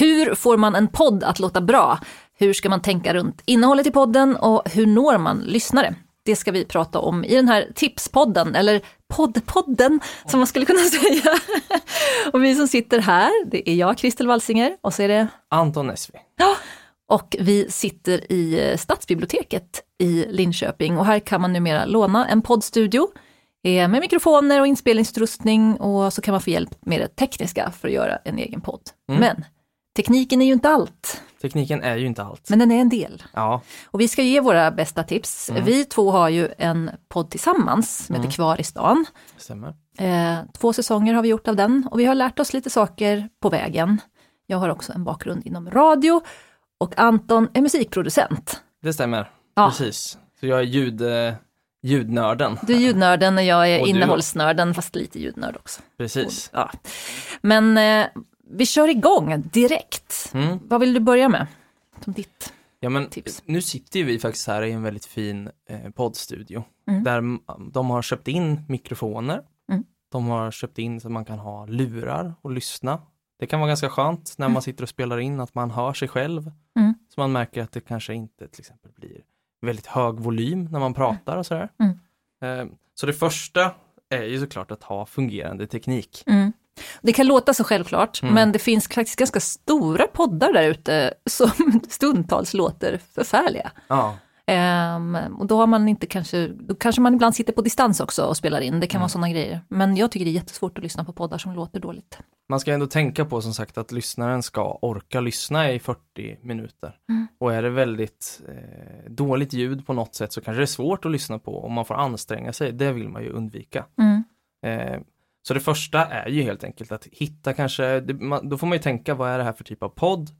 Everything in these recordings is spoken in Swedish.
Hur får man en podd att låta bra? Hur ska man tänka runt innehållet i podden och hur når man lyssnare? Det ska vi prata om i den här tipspodden, eller poddpodden som man skulle kunna säga. och vi som sitter här, det är jag, Kristel Walsinger, och så är det Anton Nesvi. Ja, och vi sitter i Stadsbiblioteket i Linköping och här kan man numera låna en poddstudio med mikrofoner och inspelningsutrustning och så kan man få hjälp med det tekniska för att göra en egen podd. Mm. Men tekniken är ju inte allt. Tekniken är ju inte allt. Men den är en del. Ja. Och vi ska ge våra bästa tips. Mm. Vi två har ju en podd tillsammans som mm. heter Kvar i stan. Stämmer. Eh, två säsonger har vi gjort av den och vi har lärt oss lite saker på vägen. Jag har också en bakgrund inom radio och Anton är musikproducent. Det stämmer, ja. precis. Så jag är ljud, eh, ljudnörden. Du är ljudnörden och jag är och innehållsnörden, du... fast lite ljudnörd också. Precis. Och, ja. Men eh, vi kör igång direkt. Mm. Vad vill du börja med? Som ditt ja, men, tips. Nu sitter vi faktiskt här i en väldigt fin eh, poddstudio. Mm. Där de har köpt in mikrofoner. Mm. De har köpt in så att man kan ha lurar och lyssna. Det kan vara ganska skönt när man mm. sitter och spelar in att man hör sig själv. Mm. Så man märker att det kanske inte till exempel blir väldigt hög volym när man pratar och sådär. Mm. Eh, så det första är ju såklart att ha fungerande teknik. Mm. Det kan låta så självklart, mm. men det finns faktiskt ganska stora poddar där ute som stundtals låter förfärliga. Ja. Um, och då har man inte kanske, då kanske man ibland sitter på distans också och spelar in, det kan mm. vara sådana grejer. Men jag tycker det är jättesvårt att lyssna på poddar som låter dåligt. Man ska ändå tänka på som sagt att lyssnaren ska orka lyssna i 40 minuter. Mm. Och är det väldigt eh, dåligt ljud på något sätt så kanske det är svårt att lyssna på om man får anstränga sig. Det vill man ju undvika. Mm. Eh, så det första är ju helt enkelt att hitta kanske, det, man, då får man ju tänka vad är det här för typ av podd?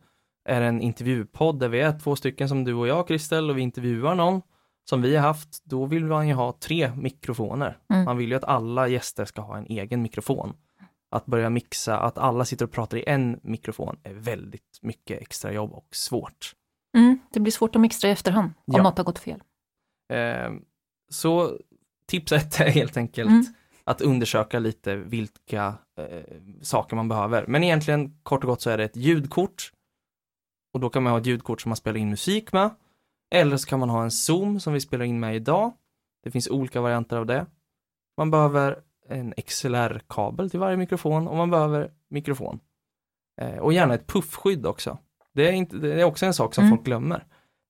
Är det en intervjupodd där vi är två stycken som du och jag Kristel och vi intervjuar någon som vi har haft, då vill man ju ha tre mikrofoner. Mm. Man vill ju att alla gäster ska ha en egen mikrofon. Att börja mixa, att alla sitter och pratar i en mikrofon är väldigt mycket extra jobb och svårt. Mm, det blir svårt att mixa i efterhand om ja. något har gått fel. Eh, så tips ett är helt enkelt mm att undersöka lite vilka eh, saker man behöver. Men egentligen kort och gott så är det ett ljudkort. Och då kan man ha ett ljudkort som man spelar in musik med. Eller så kan man ha en Zoom som vi spelar in med idag. Det finns olika varianter av det. Man behöver en XLR-kabel till varje mikrofon och man behöver mikrofon. Eh, och gärna ett puffskydd också. Det är, inte, det är också en sak som mm. folk glömmer.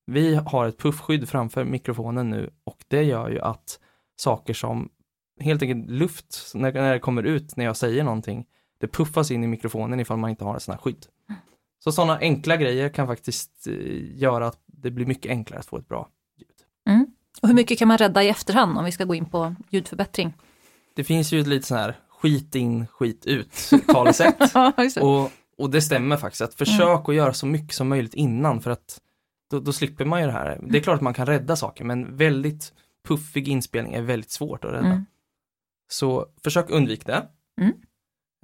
Vi har ett puffskydd framför mikrofonen nu och det gör ju att saker som helt enkelt luft när, när det kommer ut när jag säger någonting. Det puffas in i mikrofonen ifall man inte har en sån här skydd. Så sådana enkla grejer kan faktiskt eh, göra att det blir mycket enklare att få ett bra ljud. Mm. Och hur mycket kan man rädda i efterhand om vi ska gå in på ljudförbättring? Det finns ju ett lite sån här skit in, skit ut talesätt. och, och det stämmer faktiskt, att försök mm. att göra så mycket som möjligt innan för att då, då, slipper man ju det här. Det är klart att man kan rädda saker men väldigt puffig inspelning är väldigt svårt att rädda. Mm. Så försök undvika det. Mm.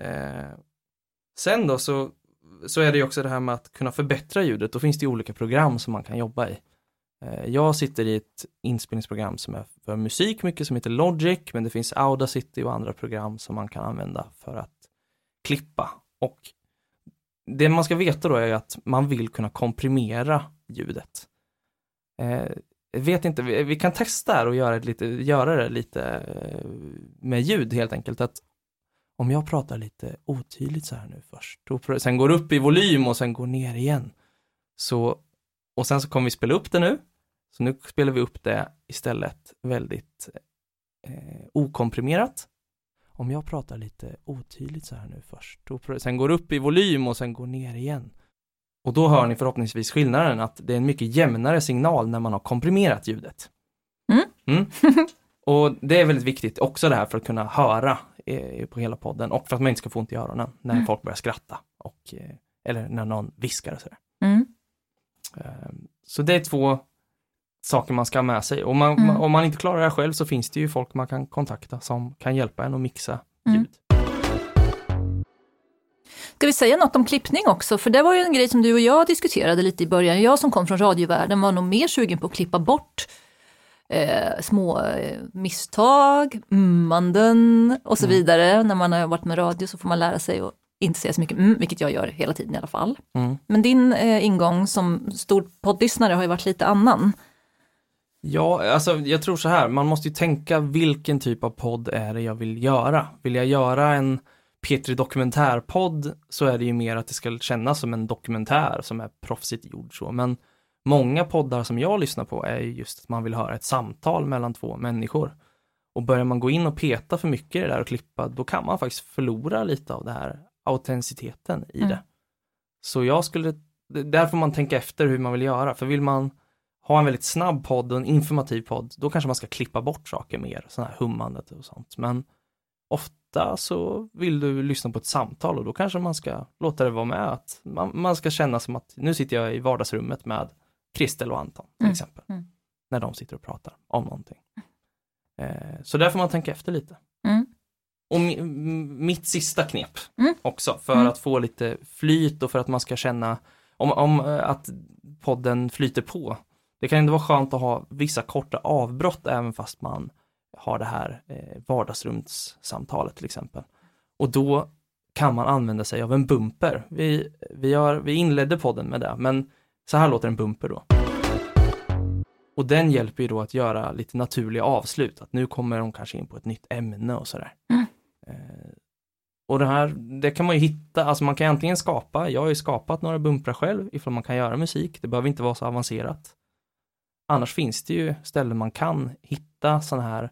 Eh, sen då så, så är det ju också det här med att kunna förbättra ljudet. Då finns det olika program som man kan jobba i. Eh, jag sitter i ett inspelningsprogram som är för musik mycket som heter Logic, men det finns Audacity och andra program som man kan använda för att klippa. Och det man ska veta då är att man vill kunna komprimera ljudet. Eh, vet inte, vi, vi kan testa här och göra, lite, göra det lite eh, med ljud helt enkelt. Att om jag pratar lite otydligt så här nu först, och sen går upp i volym och sen går ner igen. Så, och sen så kommer vi spela upp det nu. Så nu spelar vi upp det istället väldigt eh, okomprimerat. Om jag pratar lite otydligt så här nu först, och sen går upp i volym och sen går ner igen. Och då hör ni förhoppningsvis skillnaden att det är en mycket jämnare signal när man har komprimerat ljudet. Mm. Mm. Och det är väldigt viktigt också det här för att kunna höra eh, på hela podden och för att man inte ska få ont i öronen när mm. folk börjar skratta och, eh, eller när någon viskar och sådär. Eh, så det är två saker man ska ha med sig. Och man, mm. om man inte klarar det här själv så finns det ju folk man kan kontakta som kan hjälpa en att mixa ljud. Ska vi säga något om klippning också? För det var ju en grej som du och jag diskuterade lite i början. Jag som kom från radiovärlden var nog mer sugen på att klippa bort eh, små eh, misstag, ummanden och så mm. vidare. När man har varit med radio så får man lära sig att inte säga så mycket mm, vilket jag gör hela tiden i alla fall. Mm. Men din eh, ingång som stor poddlyssnare har ju varit lite annan. Ja, alltså jag tror så här, man måste ju tänka vilken typ av podd är det jag vill göra. Vill jag göra en Petri dokumentärpodd så är det ju mer att det ska kännas som en dokumentär som är proffsigt gjord så. Men många poddar som jag lyssnar på är ju just att man vill höra ett samtal mellan två människor. Och börjar man gå in och peta för mycket i det där och klippa, då kan man faktiskt förlora lite av det här autenticiteten i Mm. det. Så jag skulle, där får man tänka efter hur man vill göra, för vill man ha en väldigt snabb podd och en informativ podd, då kanske man ska klippa bort saker mer, sådana här hummandet och sånt. Men ofta så vill du lyssna på ett samtal och då kanske man ska låta det vara med att man, man ska känna som att nu sitter jag i vardagsrummet med Kristel och Anton till Mm, exempel. mm. När de sitter och pratar om någonting. Eh, så där får man tänka efter lite. Mm. Och mi, mitt sista knep Mm. också för Mm. att få lite flyt och för att man ska känna om, om eh, att podden flyter på. Det kan ändå vara skönt att ha vissa korta avbrott även fast man har det här eh, vardagsrumssamtalet till exempel. Och då kan man använda sig av en bumper. Vi, vi, har, vi inledde podden med det, men så här låter en bumper då. Och den hjälper ju då att göra lite naturliga avslut, att nu kommer de kanske in på ett nytt ämne och sådär. Mm. Eh, och det här, det kan man ju hitta, alltså man kan antingen skapa, jag har ju skapat några bumprar själv ifall man kan göra musik, det behöver inte vara så avancerat. Annars finns det ju ställen man kan hitta sådana här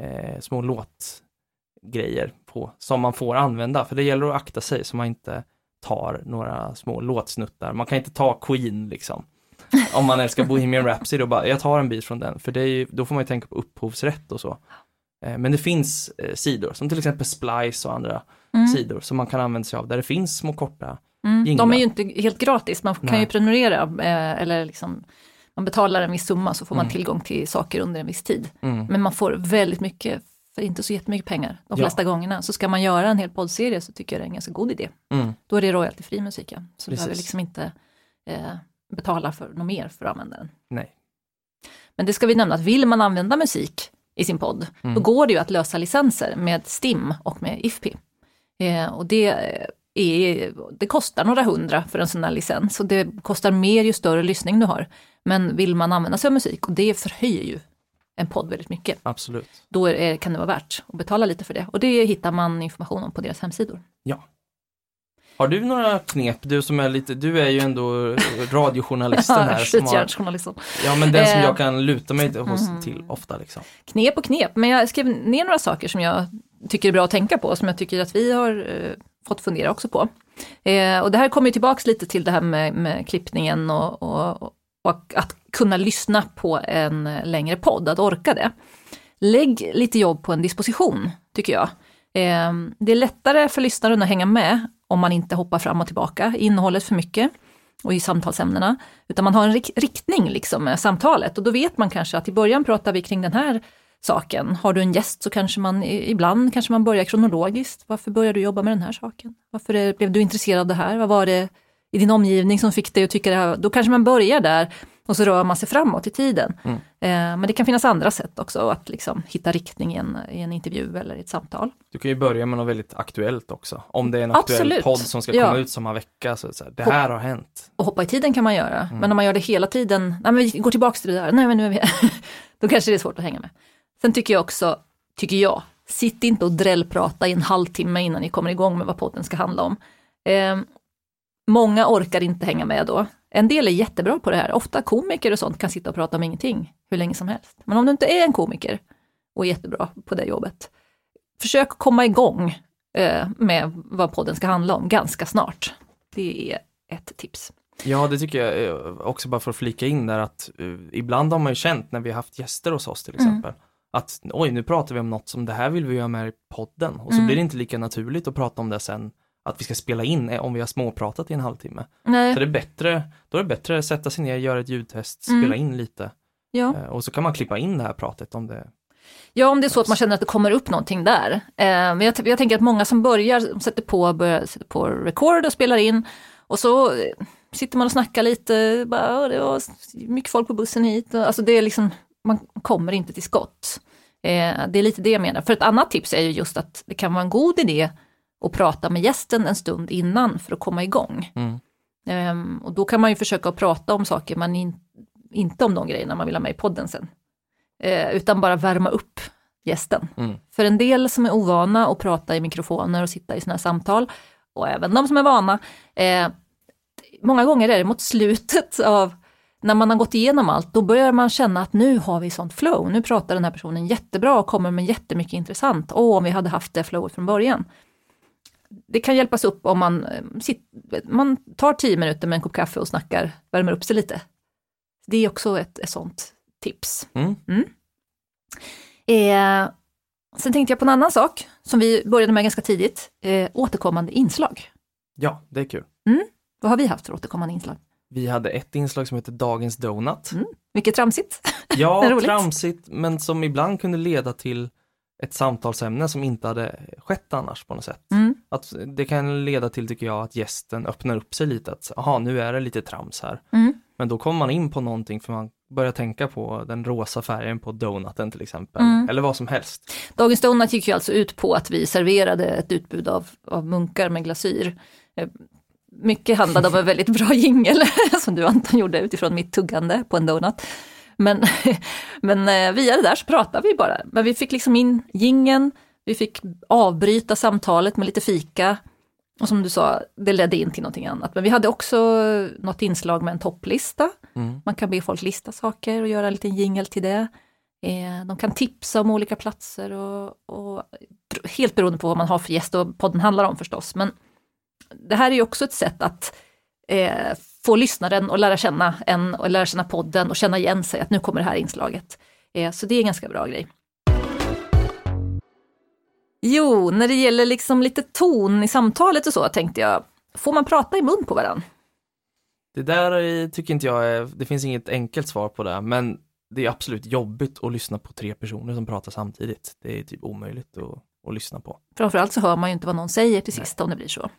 eh, små låtgrejer på, som man får använda, för det gäller att akta sig så man inte tar några små låtsnuttar. Man kan inte ta Queen liksom. Om man älskar Bohemian Rhapsody och bara, jag tar en bit från den, för det är ju, då får man ju tänka på upphovsrätt och så. Eh, Men det finns eh, sidor, som till exempel Splice och andra Mm. sidor som man kan använda sig av, där det finns små korta. Mm. De är ju inte helt gratis, man kan Nej. ju prenumerera eh, eller liksom man betalar en viss summa så får man Mm. tillgång till saker under en viss tid. Mm. Men man får väldigt mycket för inte så jättemycket pengar de Ja. flesta gångerna. Så ska man göra en hel poddserie så tycker jag det är en ganska god idé. Mm. Då är det royaltyfri musik, ja. så du behöver liksom inte eh, betala för något mer för att använda den. Nej. Men det ska vi nämna att vill man använda musik i sin podd, Mm. då går det ju att lösa licenser med STIM och med IFPI. Eh, och det, är, det kostar några hundra för en sån här licens och det kostar mer ju större lyssning du har. Men vill man använda sig av musik, och det förhöjer ju en podd väldigt mycket, Absolut. då är, kan det vara värt att betala lite för det. Och det hittar man information om på deras hemsidor. Har du några knep, du som är lite, du är ju ändå radiojournalisten här. Skjutjärnsjournalisten. ja men den som Eh, jag kan luta mig hos, mhm. till ofta liksom. Knep och knep, men jag skrev ner några saker som jag tycker är bra att tänka på, som jag tycker att vi har eh, fått fundera också på. Eh, och det här kommer ju tillbaks lite till det här med, med klippningen och, och, och att kunna lyssna på en längre podd, att orka det. Lägg lite jobb på en disposition, tycker jag. Ehm, det är lättare för lyssnaren att hänga med om man inte hoppar fram och tillbaka i innehållet för mycket och i samtalsämnena, utan man har en riktning liksom med samtalet och då vet man kanske att i början pratar vi kring den här saken. Har du en gäst så kanske man ibland kanske man börjar kronologiskt. Varför började du jobba med den här saken? Varför blev du intresserad av det här? Vad var det i din omgivning som fick dig att tycka det här? Då kanske man börjar där och så rör man sig framåt i tiden. Mm. Eh, men det kan finnas andra sätt också att liksom hitta riktning i en, i en intervju eller i ett samtal. Du kan ju börja med något väldigt aktuellt också. Om det är en aktuell Absolut. podd som ska Ja. komma ut samma vecka, så, så här, det här har hänt. Och hoppa i tiden kan man göra, Mm. men om man gör det hela tiden, nej men vi går tillbaka till det där, nej men nu är vi då kanske det är svårt att hänga med. Sen tycker jag också, tycker jag, sitt inte och drällprata i en halvtimme innan ni kommer igång med vad podden ska handla om. Eh, många orkar inte hänga med då. En del är jättebra på det här, ofta komiker och sånt kan sitta och prata om ingenting hur länge som helst. Men om du inte är en komiker och är jättebra på det jobbet, försök komma igång eh, med vad podden ska handla om ganska snart. Det är ett tips. Ja, det tycker jag eh, också bara för att flika in där att uh, ibland har man ju känt när vi har haft gäster hos oss till Mm. exempel att oj, nu pratar vi om något som det här vill vi göra med i podden och så Mm. blir det inte lika naturligt att prata om det sen att vi ska spela in eh, om vi har småpratat i en halvtimme. Nej, Så det är bättre, då är det bättre att sätta sig ner, göra ett ljudtest, Mm. spela in lite ja. eh, och så kan man klippa in det här pratet om det. ja, om det är så att man känner att det kommer upp någonting där. Eh, men jag, jag tänker att många som börjar, sätter på, börjar, sätter på record och spelar in och så sitter man och snackar lite, bara, "Åh, det var mycket folk på bussen hit. Alltså det är liksom, man kommer inte till skott. Eh, det är lite det jag menar. För ett annat tips är ju just att det kan vara en god idé och prata med gästen en stund innan för att komma igång. Mm. Ehm, och då kan man ju försöka att prata om saker, men in, inte om de grejerna man vill ha med i podden sen. Eh, utan bara värma upp gästen. Mm. För en del som är ovana att prata i mikrofoner och sitta i sådana här samtal, och även de som är vana, eh, många gånger är det mot slutet av när man har gått igenom allt, då börjar man känna att nu har vi sånt flow, nu pratar den här personen jättebra och kommer med jättemycket intressant. Åh, om vi hade haft det flowet från början. Det kan hjälpas upp om man, eh, man tar tio minuter med en kopp kaffe och snackar, värmer upp sig lite. Det är också ett, ett sånt tips. Mm. Mm. Eh, sen tänkte jag på en annan sak som vi började med ganska tidigt, eh, återkommande inslag. Ja, det är kul. Vad har vi haft för återkommande inslag? Vi hade ett inslag som heter Dagens Donut. Mm. Mycket tramsigt. Ja, tramsigt, men som ibland kunde leda till ett samtalsämne som inte hade skett annars på något sätt. Mm. Att det kan leda till, tycker jag, att gästen öppnar upp sig lite, att aha, nu är det lite trams här. Mm. Men då kommer man in på någonting för man börjar tänka på den rosa färgen på donuten till exempel, Mm. eller vad som helst. Dagens Donut gick ju alltså ut på att vi serverade ett utbud av, av munkar med glasyr. Eh, Mycket handlade om en väldigt bra jingel som du Anton gjorde utifrån mitt tuggande på en donut. Men, men eh, via det där så pratade vi bara. Men vi fick liksom in jingeln, vi fick avbryta samtalet med lite fika. Och som du sa, det ledde in till någonting annat. Men vi hade också något inslag med en topplista. Mm. Man kan be folk lista saker och göra en liten jingel till det. Eh, de kan tipsa om olika platser och, och helt beroende på vad man har för gäst och podden handlar om förstås. Men det här är ju också ett sätt att eh, få lyssnaren att lära känna en och lära känna podden och känna igen sig att nu kommer det här inslaget. Eh, så det är en ganska bra grej. Jo, när det gäller liksom lite ton i samtalet och så tänkte jag, får man prata i mun på varandra? Det där är- tycker inte jag är, det finns inget enkelt svar på det, men det är absolut jobbigt att lyssna på tre personer som pratar samtidigt. Det är typ omöjligt att, att lyssna på. Framförallt så hör man ju inte vad någon säger till sist om det blir så.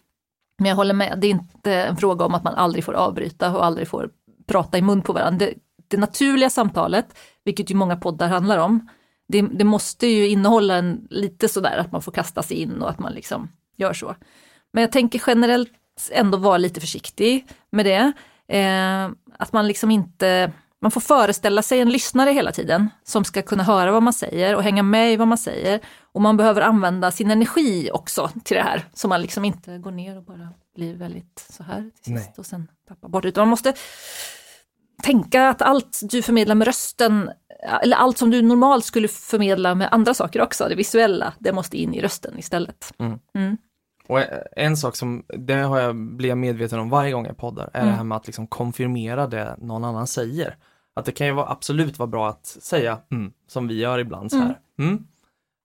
Men jag håller med, det är inte en fråga om att man aldrig får avbryta och aldrig får prata i mun på varandra. Det, det naturliga samtalet, vilket ju många poddar handlar om, det, det måste ju innehålla en lite sådär att man får kasta sig in och att man liksom gör så. Men jag tänker generellt ändå vara lite försiktig med det. Eh, att man liksom inte, man får föreställa sig en lyssnare hela tiden som ska kunna höra vad man säger och hänga med i vad man säger. Och man behöver använda sin energi också till det här, så man liksom inte går ner och bara blir väldigt så här till sist Nej. och sen tappar bort. Utan man måste tänka att allt du förmedlar med rösten, eller allt som du normalt skulle förmedla med andra saker också, det visuella, det måste in i rösten istället. Mm. Mm. Och en sak som, det har jag, jag medveten om varje gång jag poddar, är Mm. det här med att liksom konfirmera det någon annan säger. Att det kan ju vara, absolut vara bra att säga mm, som vi gör ibland så här. Mm.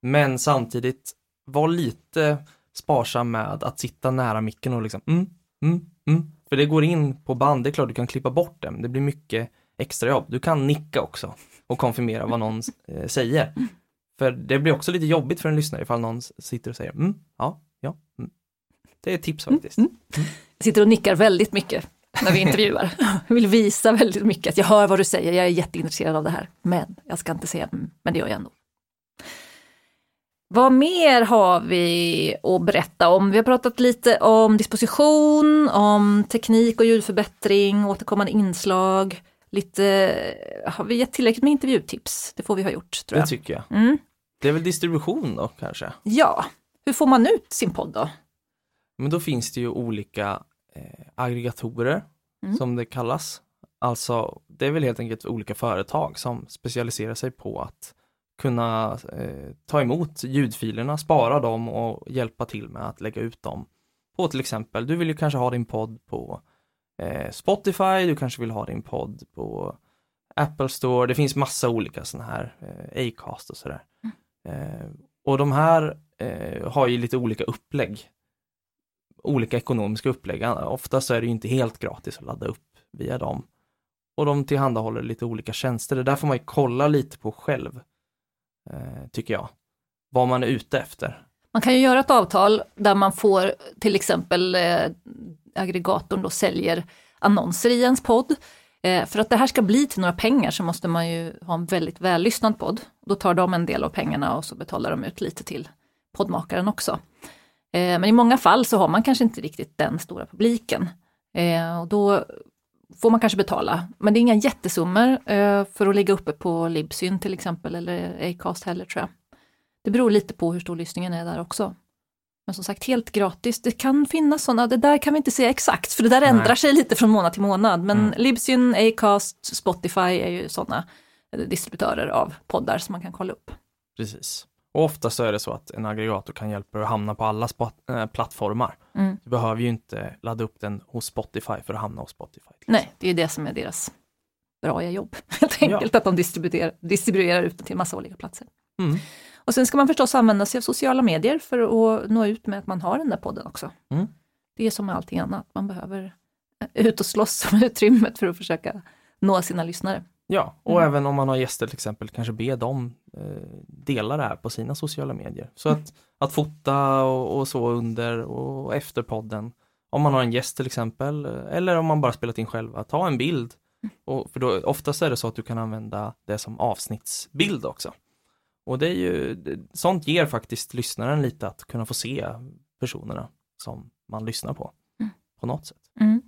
Men samtidigt, var lite sparsam med att sitta nära micken och liksom mm, mm, mm. För det går in på band, det är klart du kan klippa bort det, men det blir mycket extra jobb. Du kan nicka också och konfirmera vad någon eh, säger. För det blir också lite jobbigt för en lyssnare ifall någon sitter och säger mm, ja, ja, mm. Det är ett tips faktiskt. Jag sitter och nickar väldigt mycket när vi intervjuar. Jag vill visa väldigt mycket att jag hör vad du säger, jag är jätteintresserad av det här. Men jag ska inte säga men det gör jag ändå. Vad mer har vi att berätta om? Vi har pratat lite om disposition, om teknik och ljudförbättring, återkommande inslag. Lite, har vi gett tillräckligt med intervjutips? Det får vi ha gjort tror Det jag. tycker jag. Mm. Det är väl distribution då kanske? Ja, hur får man ut sin podd då? Men då finns det ju olika eh, aggregatorer Mm. som det kallas. Alltså det är väl helt enkelt olika företag som specialiserar sig på att kunna eh, ta emot ljudfilerna, spara dem och hjälpa till med att lägga ut dem på till exempel, du vill ju kanske ha din podd på eh, Spotify, du kanske vill ha din podd på Apple Store, det finns massa olika sådana här, eh, Acast och sådär. Eh, och de här eh, har ju lite olika upplägg olika ekonomiska upplägg. Ofta så är det ju inte helt gratis att ladda upp via dem. Och de tillhandahåller lite olika tjänster. Det där får man ju kolla lite på själv, eh, tycker jag. Vad man är ute efter. Man kan ju göra ett avtal där man får till exempel eh, aggregatorn då säljer annonser i ens podd. Eh, för att det här ska bli till några pengar så måste man ju ha en väldigt vällyssnad podd. Då tar de en del av pengarna och så betalar de ut lite till poddmakaren också. Eh, men i många fall så har man kanske inte riktigt den stora publiken. Eh, och då får man kanske betala, men det är inga jättesummor eh, för att ligga uppe på Libsyn till exempel eller Acast heller tror jag. Det beror lite på hur stor lyssningen är där också. Men som sagt helt gratis, det kan finnas sådana, det där kan vi inte säga exakt för det där ändrar sig lite från månad till månad. Men mm. Libsyn, Acast, Spotify är ju sådana distributörer av poddar som man kan kolla upp. Precis. Och ofta så är det så att en aggregator kan hjälpa dig att hamna på alla äh, plattformar. Mm. Du behöver ju inte ladda upp den hos Spotify för att hamna hos Spotify. Nej, det är det som är deras bra jobb, helt enkelt, ja. att de distribuerar, distribuerar ut den till massa olika platser. Mm. Och sen ska man förstås använda sig av sociala medier för att nå ut med att man har den där podden också. Mm. Det är som med allting annat, man behöver ut och slåss om utrymmet för att försöka nå sina lyssnare. Ja, och mm. även om man har gäster till exempel, kanske be dem eh, dela det här på sina sociala medier. Så att, att fota och, och, så under och efter podden. Om man har en gäst till exempel, eller om man bara spelat in själva, ta en bild. Och, för då, oftast är det så att du kan använda det som avsnittsbild också. Och det är ju, sånt ger faktiskt lyssnaren lite att kunna få se personerna som man lyssnar på, mm. på något sätt. Mm.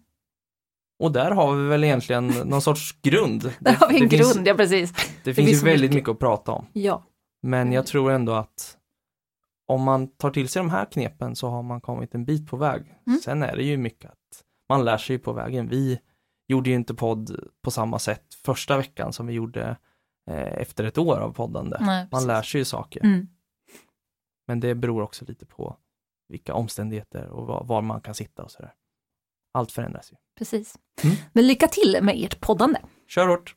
Och där har vi väl egentligen någon sorts grund. där har vi en grund, finns, ja precis. Det, det finns ju väldigt mycket. mycket att prata om. Ja. Men jag tror ändå att om man tar till sig de här knepen så har man kommit en bit på väg. Mm. Sen är det ju mycket att man lär sig på vägen. Vi gjorde ju inte podd på samma sätt första veckan som vi gjorde eh, efter ett år av poddande. Nej, man lär sig ju saker. Mm. Men det beror också lite på vilka omständigheter och var, var man kan sitta och sådär allt förändras ju. Precis. Mm. Men lycka till med ert poddande. Kör hårt!